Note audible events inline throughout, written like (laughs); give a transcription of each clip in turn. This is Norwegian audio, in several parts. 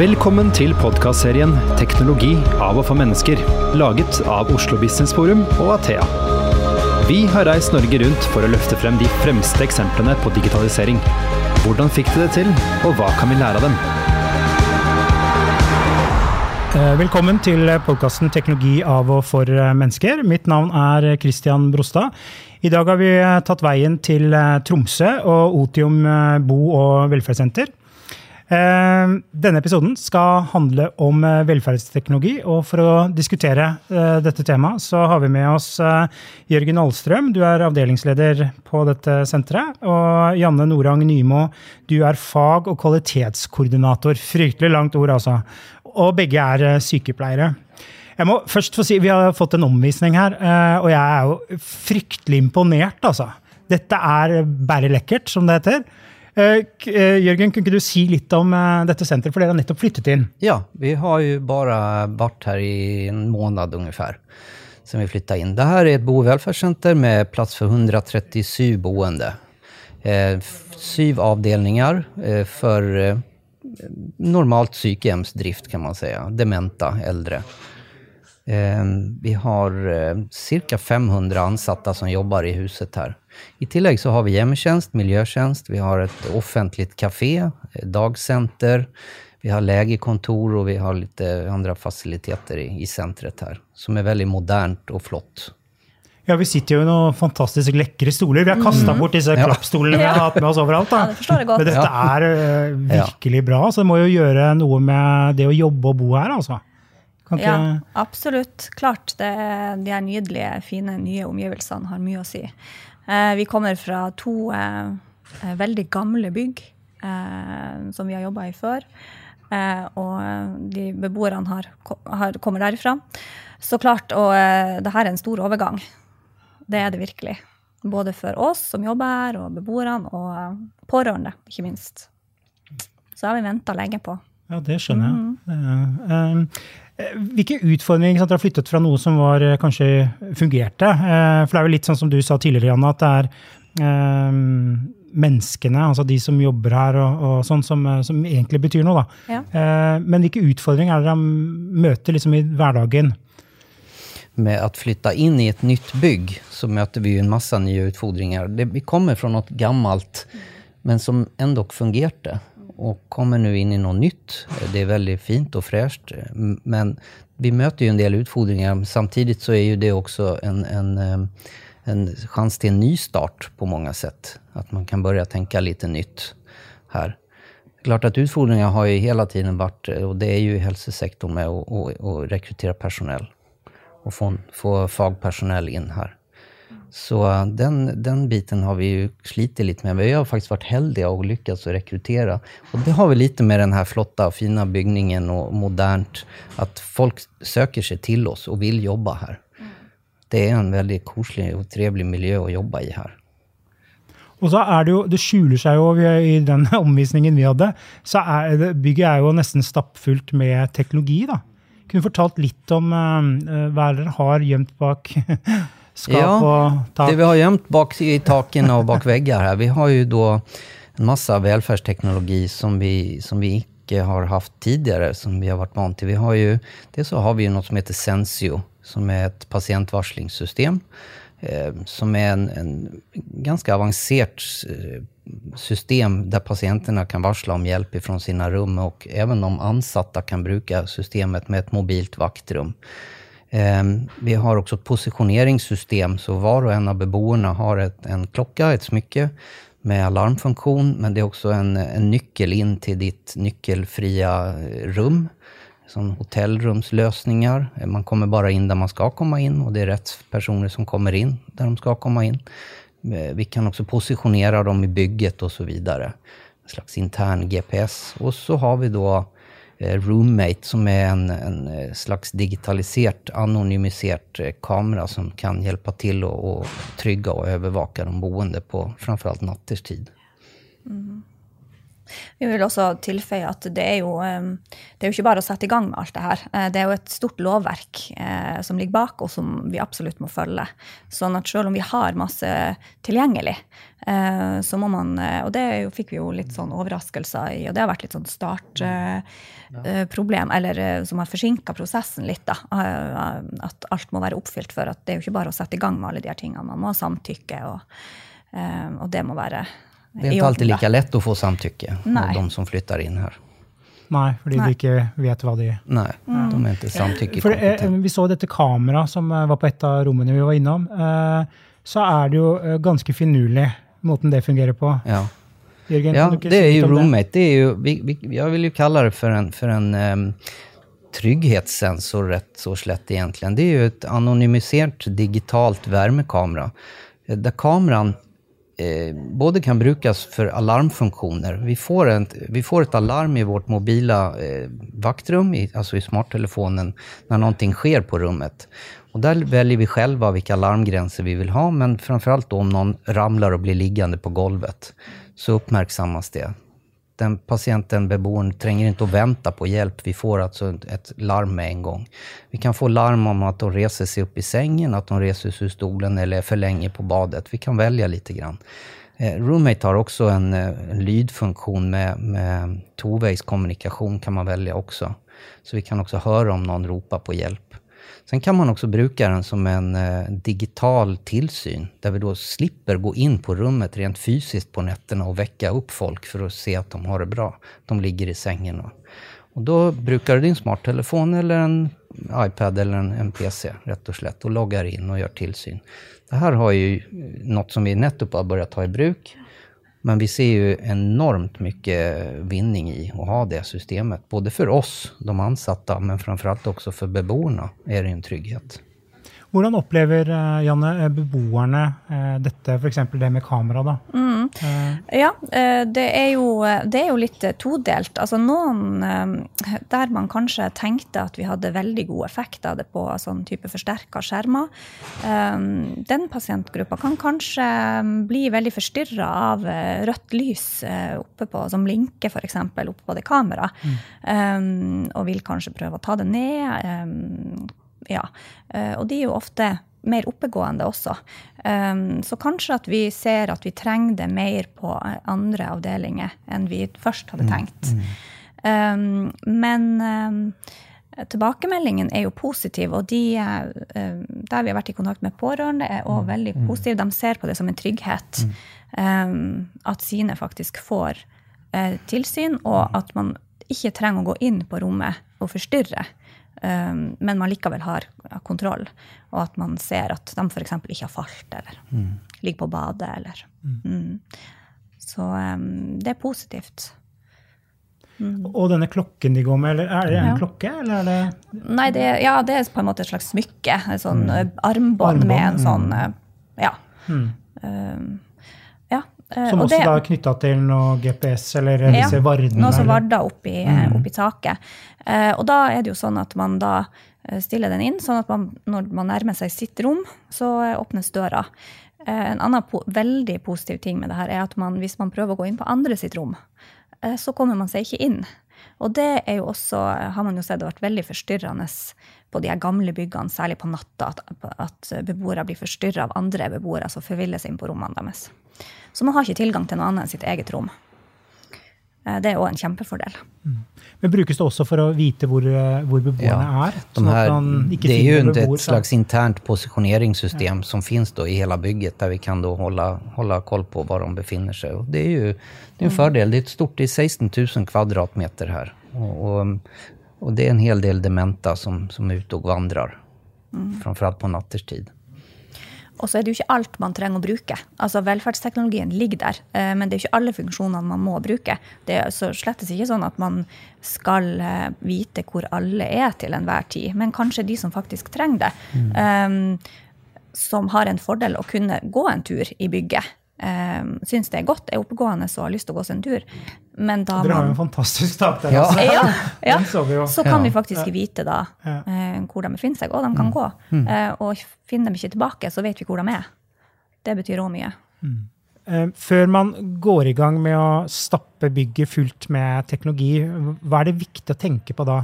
Velkommen til podkastserien 'Teknologi av og for mennesker', laget av Oslo Business Forum og Athea. Vi har reist Norge rundt for å løfte frem de fremste eksemplene på digitalisering. Hvordan fikk de det til, og hva kan vi lære av dem? Eh, Velkommen til podkasten 'Teknologi av og for mennesker'. Mitt navn er Christian Brostad. I dag har vi tatt veien til eh, Tromsø og Otium eh, bo- og velferdssenter. Eh, Denne episoden skal handle om eh, velferdsteknologi, og for å diskutere eh, dette temaet, så har vi med oss Jørgen Alstrøm, Du er avdelingsleder på dette senteret. Og Janne Norang Nymo, du er fag- og kvalitetskoordinator. Fryktelig langt ord, altså. Og begge er sykepleiere. Jeg må først få si, Vi har fått en omvisning her, og jeg er jo fryktelig imponert, altså. Dette er bare lekkert, som det heter. Eh, eh, Jørgen, kunne ikke du si litt om eh, dette senteret, for dere har nettopp flyttet inn? Ja, vi har jo bare vært her i en måned omtrent siden vi flytta inn. Det er et bo- og velferdssenter med plass for 137 boende. Syv avdelinger eh, normalt sykehjemsdrift, kan man si. Dementa, äldre. Eh, vi har eh, cirka 500 ansatte som jobber i huset her. I tillegg så har vi hjemmetjänst, miljötjänst, vi har et offentlig kafé, dagsenter. dagcenter, vi har legekontor, og vi har litt andre fasiliteter i, i centret her, som er veldig modernt og flott. Ja, Vi sitter jo i noen fantastisk lekre stoler. Vi har kasta bort disse Ja. klappstolene vi har hatt med oss overalt. Ja, det forstår jeg godt. Men dette er eh, virkelig bra. Så det må jo gjøre noe med det å jobbe og bo her, altså. Kan Ja, absolutt. Klart. Det, de her nydelige, fine, nye omgivelsene har mye å si. Eh, vi kommer fra to eh, eh, veldig gamle bygg eh, som vi har jobba i før. Eh, og de beboerne har, har, kommer derifra. Så klart, og eh, det her er en stor overgang. Det er det virkelig. Både for oss som jobber her, og beboerne, og pårørende, ikke minst. Så har vi venta lenge på. Ja, det skjønner jeg. Eh, eh, Hvilke utfordringer ikke sant, Dere har flyttet fra noe som var, eh, kanskje fungerte? For det er jo litt sånn som du sa tidligere, Janne, at det er eh, menneskene, altså de som jobber her, og, og sånn, som, som egentlig betyr noe. da. Ja. Uh, Men hvilke utfordringer er det dere møter liksom i hverdagen? Med å flytte inn i et nytt bygg så møter vi en masse nye utfordringer. Det, vi kommer fra noe gammelt, men som endog fungerade och kommer nu inn i noe nytt. Det er veldig fint og fräscht, men vi møter jo en del utfordringer. Samtidig så er jo det også en, en, eh, en chans til en ny start på mange sett. At man kan begynne å tenke litt nytt her. Klart at Utfordringer har jo hele tiden vært, og det er jo i helsesektoren, med å, å, å rekruttere personell Og få, få fagpersonell inn här. Så eh, den, den biten har vi ju slitit lite med. Vi har faktiskt varit heldiga och lyckats att rekrytera. Och det har vi lite med den här flotta och fina byggningen och modernt, att folk söker sig till oss och vill jobba här. Det är en väldigt koselig och trevlig miljö att jobba i här. Og så er det jo, det skjuler seg jo i den (laughs) omvisningen vi hadde, så er det, bygget er jo nesten stappfullt med teknologi. da. Kunne fortalt litt om uh, hva dere har gjemt bak (laughs) skap og tak? Det vi har gjemt bak i takene og bak vegger her, vi har jo da en masse velferdsteknologi som vi, som vi ikke har hatt tidligere, som vi har vært vant til. Vi har jo, dels så har vi jo noe som heter Sensio, som er et patientvarslingssystem, eh, som er en, en ganske avancerat eh, system der pasientene kan varsle om hjelp fra sine rum og även de ansatte kan bruke systemet med et mobilt vaktrum. Eh, Vi har også et positioneringssystem, så var og en av beboerne har et, en klocka, et smycke med alarmfunktion, men det er også en, en nyckel in til ditt nyckelfria rom. rum. hotellromsløsninger. Man kommer bare inn der man skal komme inn, og det er rettspersoner som kommer inn der de skal komme in. Eh, Vi kan også posisjonere dem i bygget osv. En slags intern GPS. Og så har vi da Roommate som er en, en eh, slags digitalisert, anonymiserat eh, kamera som kan hjelpe til å, å trygge og overvåke de boende på framförallt nattetid. Vi vil også tilføye at det er, jo, det er jo ikke bare å sette i gang med alt det her. Det er jo et stort lovverk som ligger bak, og som vi absolutt må følge. Sånn at selv om vi har masse tilgjengelig, så må man Og det fikk vi jo litt sånn overraskelser i, og det har vært litt sånn startproblem, eller som har forsinka prosessen litt, da. At alt må være oppfylt for at det er jo ikke bare å sette i gang med alle de her tingene. Man må samtykke, og, og det må være det er ikke alltid like lett å få samtykke av de som flytter inn her. Nei, fordi Nei. de ikke vet hva de Nei, mm. de er ikke samtykkekompetente. Eh, vi så dette kameraet som eh, var på et av rommene vi var innom. Eh, så er det jo ganske finurlig, måten det fungerer på. Ja, Jørgen, ja det er jo roommate. Det er jo, vi, vi, jeg vil jo kalle det for en, for en um, trygghetssensor, rett og slett, egentlig. Det er jo et anonymisert digitalt varmekamera. Der kameraet eh, både kan brukes for alarmfunksjoner. Vi vi får et alarm i vårt mobila eh, vaktrum, i, altså i smarttelefonen, når noe skjer på rommet. Og Der velger vi selv hvilke alarmgrenser vi vil ha, men framfor alt om noen ramler og blir liggende på gulvet, så oppmerksommes det den patienten, beboeren, trenger ikke å vente på hjelp. Vi får altså et larm med en gang. Vi kan få larm om at de reiser seg opp i sengen, at de reiser seg ur stolen eller er for lenge på badet. Vi kan velge litt. Grann. Eh, Roommate har også en, eh, en lydfunksjon med, med toveiskommunikasjon kan man velge også. Så vi kan også høre om noen roper på hjelp. Sen kan man också bruka den som en eh, digital tillsyn, där vi då slipper gå in på rummet rent fysiskt på nätterna och väcka upp folk för att se att de har det bra. De ligger i sängen. Och, och då brukar du din smarttelefon eller en iPad eller en, en PC rätt och slett och loggar in och gör tillsyn. Det här har ju något som vi nettopp har börjat ta i bruk men vi ser ju enormt mye vinning i å ha det systemet. Både for oss, de ansatte, men framfor alt også for är det en trygghet. Hvordan opplever eh, Janne, eh, beboerne eh, dette, f.eks. det med kamera? da? Mm. Ja, det er, jo, det er, jo, litt todelt. Altså Noen der man kanskje tenkte at vi hadde veldig god effekt av det på sånn type forsterka skjermer, den pasientgruppa kan kanskje bli veldig forstyrra av rødt lys oppe på, som blinker f.eks. oppe på det kameraet, mm. og vil kanskje prøve å ta det ned ja. Eh, og de er jo ofte mer oppegående også. Um, så kanskje at vi ser at vi trenger det mer på andre avdelinger enn vi først hadde mm, tenkt. Um, men um, tilbakemeldingen er jo positiv, og de uh, der vi har vært i kontakt med pårørende, er òg mm, veldig positive. De ser på det som en trygghet at sine faktisk får tilsyn, og at man ikke trenger å gå inn på rommet og forstyrre. Um, men man likevel har kontroll, og at man ser at de f.eks. ikke har falt eller mm. ligger på badet. Eller, mm. Mm. Så um, det er positivt. Mm. Og denne klokken de går med, eller er det en ja. klokke? Eller er det Nei, det, ja, det er på en måte et slags smykke. Et sånn mm. armbånd, armbånd med en sånn mm. eh, Um, Eh, som også det, da er knytta til noe GPS eller ja, disse vardene? Noe som varder oppi, eh, mm. oppi taket. Eh, og da er det jo sånn at man da stiller den inn, sånn at man, når man nærmer seg sitt rom, så åpnes døra. En annen po veldig positiv ting med det her er at man, hvis man prøver å gå inn på andre sitt rom, så kommer man seg ikke inn. Og det er jo også, har man jo sett det vært veldig forstyrrende på de gamle byggene, særlig på natta, at, at beboere blir forstyrra av andre beboere som forviller seg inn på rommene deres. Så man har ikke tilgang til noe annet enn sitt eget rom. Eh, det er òg en kjempefordel. Mm. Men Brukes det også for å vite hvor, eh, hvor beboerne ja, er? De her, det er jo et slags internt posisjoneringssystem ja. som finnes i hele bygget, der vi kan holde, holde koll på hvor de befinner seg. Og det er jo det er en mm. fordel. Det er et stort, det er 16 000 kvadratmeter her. Og, og, og, det er en hel del dementa som, som er ute og vandrer. Mm. Framfor alt på natterstid. Og så er det jo ikke alt man trenger å bruke. Altså Velferdsteknologien ligger der, eh, men det er jo ikke alle funksjonene man må bruke. Det er så slettes ikke sånn at man skal eh, vite hvor alle er til enhver tid, men kanskje de som faktisk trenger det. Mm. Um, som har en fordel å kunne gå en tur i bygget um, syns det er godt, er oppegående og har lyst til å gå seg en tur. Men da Dere har jo en fantastisk tak der. Ja. Altså. (laughs) ja, ja. Så, kan vi faktisk vite da uh, hvor de befinner seg, og de kan mm. gå. Uh, og finner de ikke tilbake, så vet vi hvor de er. Det betyr òg mye. Mm. Eh, før man går i gang med å stappe bygget fullt med teknologi, hva er det viktig å tenke på da?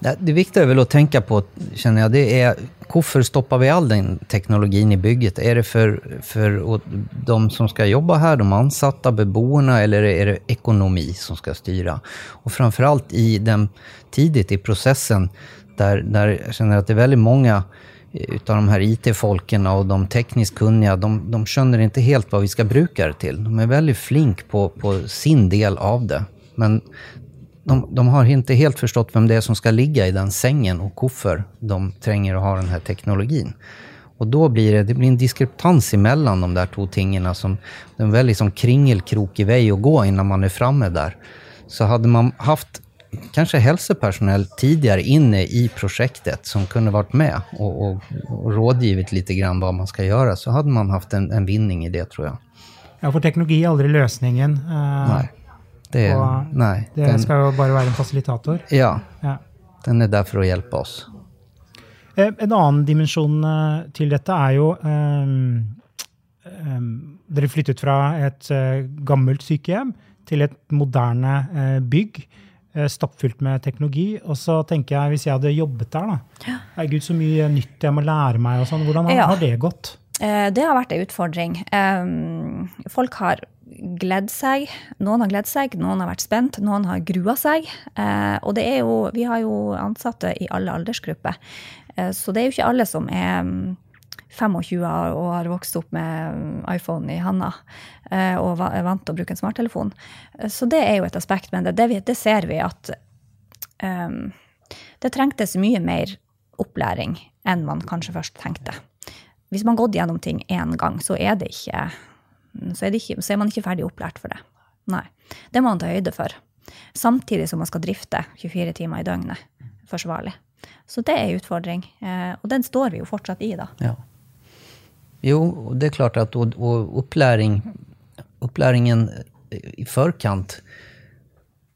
Det, är väl att tänka på, känner jag, det är hvorfor stopper vi all den teknologien i bygget? Er det for, for de som skal jobbe her, de ansatte, beboerne, eller er det ekonomi som skal styre? Og framfor alt i den, tidlig i processen, der, der jeg kjenner at det er veldig mange av de her IT-folkene og de teknisk kunnige, de, de skjønner ikke helt hva vi skal bruke det til. De er veldig flink på, på sin del av det. Men de, de, har ikke helt forstått hvem det er som skal ligge i den sengen, og hvorfor de trenger å ha denne teknologien. Og da blir det, det blir en diskrepans emellan de der to tingene. Som, det er en veldig som kringelkrokig vei å gå innan man er framme der. Så hadde man hatt kanskje helsepersonell tidligere inne i prosjektet som kunne vært med og, og, og rådgivet litt grann hva man skal gjøre, så hadde man hatt en, en vinning i det tror jeg. Ja, for teknologi er aldri løsningen. Uh, Nej. Det, og nei, det den, skal jo bare være en fasilitator. ja, Ja. den er der for å hjelpe oss. Eh, En annen dimensjon eh, til dette er jo um, um, Dere flyttet fra et uh, gammelt sykehjem til et moderne uh, bygg. uh, Stappfullt med teknologi. Og så tenker jeg, hvis jeg hadde jobbet der, da Herregud, så mye nytt jeg må lære meg og sånn. Hvordan har, Ja. har det gått? Eh, Det har vært en utfordring. Folk har gledd seg. Noen har gledd seg, noen har vært spent, noen har grua seg. Eh, Og det er jo, vi har jo ansatte i alle aldersgrupper, Eh, så det er jo ikke alle som er mm, 25 år og har vokst opp med mm, iPhone i handa og er vant til å bruke en smarttelefon. Så det er jo et aspekt, men det, det, det ser vi at um, det trengtes mye mer opplæring enn man kanskje først tenkte. Hvis man har gått gjennom ting én gang, så er, det ikke, så, er det ikke, så er man ikke ferdig opplært for det. Nei. Det må man ta høyde for. Samtidig som man skal drifte 24 timer i døgnet forsvarlig. Så det er en utfordring. Eh, Og den står vi jo fortsatt i, da. Ja. Jo, det er klart at og, og opplæring, opplæringen i forkant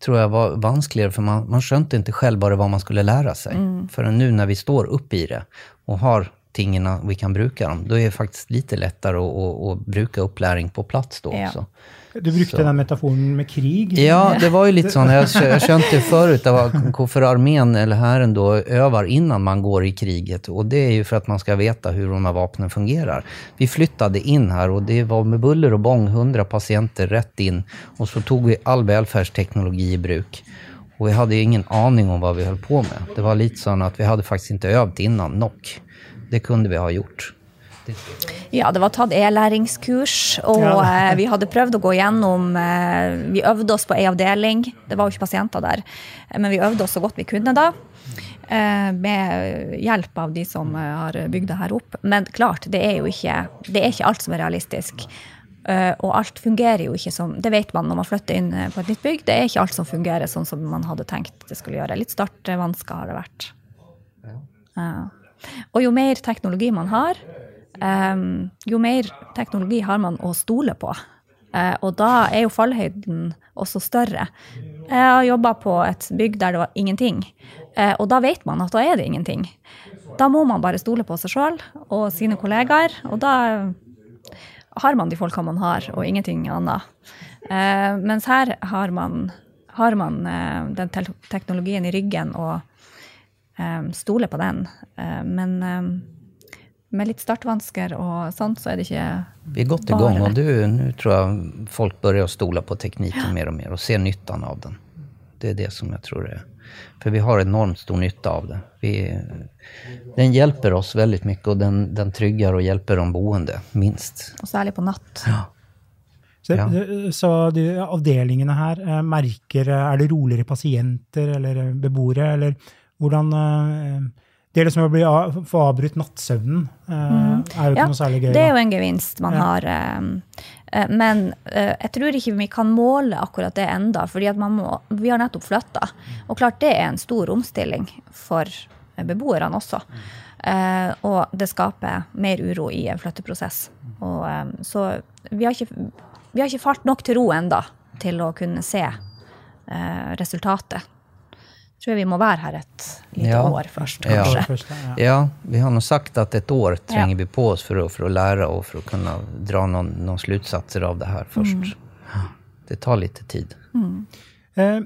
tror jeg var vanskeligere, for man, man skjønte ikke selv bare hva man skulle lære seg. Mm. For nå når vi står oppe i det og har tingen vi kan bruke dem, Da er det faktisk litt lettere å, å, å bruke opplæring på plass da også. Ja. Du brukte Så. den metaforen med krig. Ja, det var jo litt sånn. Jeg, jeg skjønte før att varför armén eller hæren øver før innan man går i kriget. Og det er jo for at man skal veta hvordan de fungerer. vapnen fungerar. Vi flyttet inn her, og det var med buller og bång 100 patienter rett inn. Og så tog vi all velferdsteknologi i bruk. Og vi hadde ingen aning om hva vi holdt på med. Det var litt sånn at vi hadde faktisk ikke øvd innan nok. Det kunde vi ha gjort. Ja, det var tatt e-læringskurs, og Ja. eh, vi hadde prøvd å gå gjennom eh, Vi øvde oss på ei avdeling. Det var jo ikke pasienter der, men vi øvde oss så godt vi kunne da. eh, Med hjelp av de som eh, har bygd det her opp. Men klart, det er jo ikke, det er ikke alt som er realistisk. Eh, Og alt fungerer jo ikke som Det vet man når man flytter inn på et nytt bygg. Det er ikke alt som fungerer sånn som man hadde tenkt det skulle gjøre. Litt startvansker har det vært. Ja. Og jo mer teknologi man har, jo mer teknologi har man å stole på. Eh, og da er jo fallhøyden også større. Jeg har jobba på et bygg der det var ingenting, eh, og da vet man at da er det ingenting. Da må man bare stole på seg sjøl og sine kollegaer, og da har man de folka man har, og ingenting annet. Eh, mens her har man, har man den teknologien i ryggen og eh, stoler på den. Eh, men eh, med litt startvansker og sånt, så er det ikke bare Vi er godt i gang, og du, nå tror jeg folk begynner å stole på tekniken mer og mer og ser nytten av den. Det er det som jeg tror er For vi har enormt stor nytte av det. Vi, den hjelper oss veldig mye, og den, den trygger og hjelper de boende, minst. Og særlig på natt. Så, Ja. så de avdelingene her eh, merker eh, Er det roligere pasienter eller eh, beboere, eller hvordan eh, Det liksom å bli få avbrutt nattsøvnen mm. er jo ikke Ja, noe særlig gøy. Det er jo en gevinst man Ja. har. eh, eh, Men eh, jeg tror ikke vi kan måle akkurat det enda, fordi må, vi har nettopp flytta. Og klart det er en stor omstilling for eh, beboerne også. Eh, Og det skaper mer uro i en flytteprosess. Og, eh, så vi har, ikke, vi har ikke falt nok til ro enda til å kunne se eh, resultatet. Tror jeg vi må være her et lite Ja. år først, Ja. kanskje. Først, ja. Ja, vi har nå sagt at et år trenger Ja. vi på oss for å, for å lære og for å kunne dra noen, noen slutsatser av det her først. Mm. Det tar litt tid. Mm.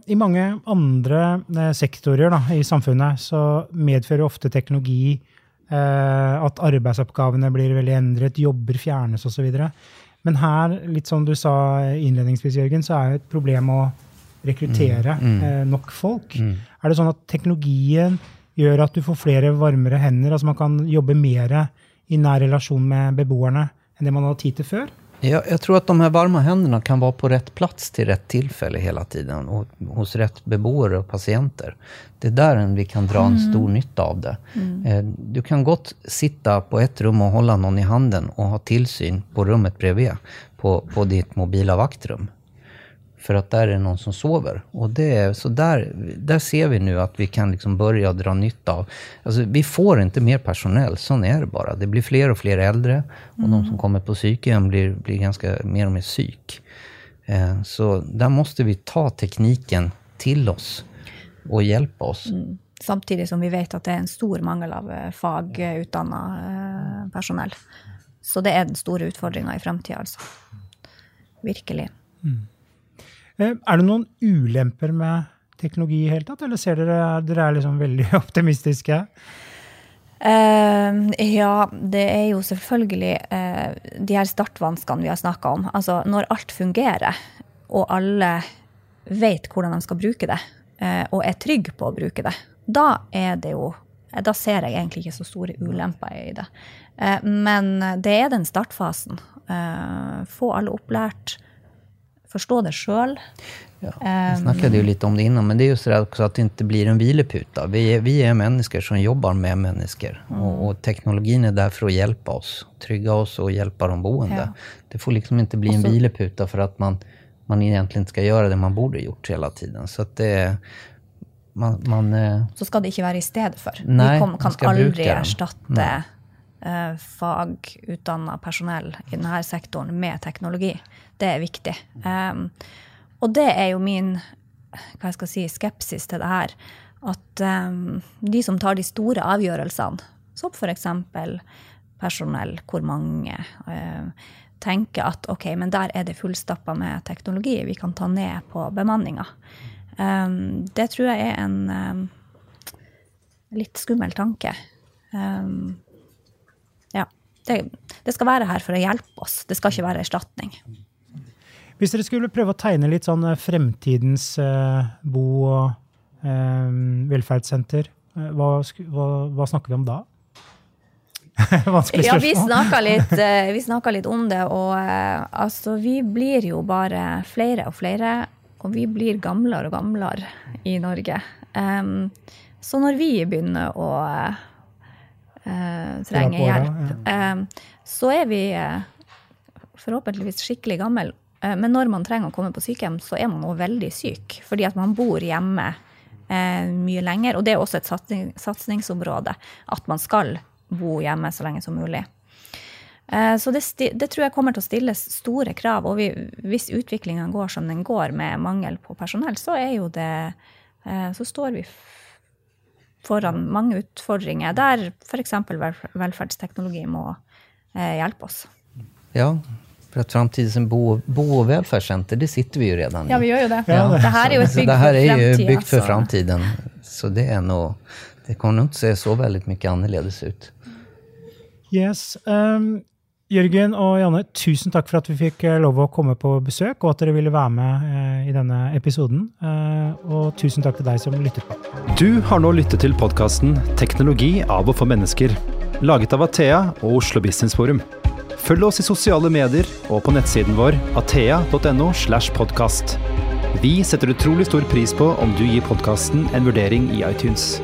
I mange andre eh, sektorer da, i samfunnet så medfører ofte teknologi eh, at arbeidsoppgavene blir veldig endret, jobber fjernes osv. Men her, litt som du sa innledningsvis, Jørgen, så er jo et problem å rekruttere eh, nok folk. Er det sånn at teknologien gjør at du får flere varmere hender, altså man kan jobbe mer i nær relasjon med beboerne enn det man hadde tid til før? Ja, jeg tror at de her varme hendene kan være på rett plass til rett tilfelle hele tiden Og hos rett beboere og pasienter. Det er der vi kan dra en stor nytte av det. Mm. Du kan godt sitte på ett rom og holde noen i handen og ha tilsyn på rummet bredvid, på, på ditt mobila vaktrum. För att där är noen någon som sover. Och det så där, där ser vi nu att vi kan liksom börja dra nytta av... Alltså vi får inte mer personell, sånn är det bara. Det blir fler och fler äldre och de som kommer på psyken blir, blir ganska mer och mer psyk. Eh, så där måste vi ta tekniken till oss och hjälpa oss. Samtidig som vi vet at det er en stor mangel av eh, fagutdanna eh, personell. Så det er den store utfordringa i framtida, altså. Virkelig. Eh, Er det noen ulemper med teknologi i hele tatt, eller ser dere dere er liksom veldig (laughs) optimistiske? Uh, ja, det er jo selvfølgelig uh, de her startvanskene vi har snakka om. Altså når alt fungerer, og alle vet hvordan de skal bruke det, uh, og er trygge på å bruke det, da er det jo eh, Da ser jeg egentlig ikke så store ulemper i det. Eh, men det er den startfasen. Eh, få alle opplært. Forstå det sjøl. Ja, vi snakket jo litt om det innan, men det är just det at också att det inte blir en hvileputa. Vi er, vi er mennesker som jobber med mennesker. Mm. Og, og teknologien er der for å hjelpe oss, Trygge oss og hjelpe de boende. Ja. Det får liksom ikke bli en så- for at att man, man egentlig ikke skal gjøre det man borde gjort hele tiden. Så att det man, man, eh, så skal det ikke være i stedet for. Nei, vi kan bruke aldri erstatte uh, fagutdanna personell i denne sektoren med teknologi. Det er viktig. Um, og det er jo min hva jeg skal si, skepsis til det her. At um, de som tar de store avgjørelsene, som f.eks. personell, hvor mange, uh, tenker at ok, men der er det fullstappa med teknologi, vi kan ta ned på bemanninga. Um, det tror jeg er en um, litt skummel tanke. Um, ja. Det, det skal være her for å hjelpe oss, det skal ikke være erstatning. Hvis dere skulle prøve å tegne litt sånn eh, fremtidens eh, bo- og eh, velferdssenter, eh, hva, hva, hva snakker vi om da? (laughs) Vanskelig Ja, vi spørsmål. snakka litt, (laughs) eh, litt om det, og eh, altså, vi blir jo bare flere og flere, og vi blir gamlere og gamlere i Norge. Um, så når vi begynner å eh, trenge på, hjelp, em, så er vi eh, forhåpentligvis skikkelig gammel. Eh, Men når man trenger å komme på sykehjem, så er man også veldig syk. Fordi at man bor hjemme eh, mye lenger. Og det er også et satsing, satsingsområde. At man skal bo hjemme så lenge som mulig. Eh, Så det, det tror jeg kommer til å stilles store krav. Og vi, hvis utviklinga går som den går med mangel på personell, så er jo det eh, Så står vi foran mange utfordringer der f.eks. velferdsteknologi må eh, hjelpe oss. ja, for at framtidens bo, bo velferdssenter, det sitter vi jo redan i. Ja, vi gjør jo det. Ja, det- her er jo här for är ju fremtida, byggt för framtiden. Så det er noe det kommer ikke til å se så veldig mye annerledes ut. Yes. Um, Jørgen og Janne, tusen takk for at vi fikk eh, lov å komme på besøk, og at dere ville være med eh, i denne episoden. Eh, og tusen takk til deg som lytter på. Du har nå lyttet til podkasten 'Teknologi av og for mennesker', laget av Athea og Oslo Business Forum. Følg oss i sosiale medier og på nettsiden vår athea.no. slash podcast. Vi setter utrolig stor pris på om du gir podkasten en vurdering i iTunes.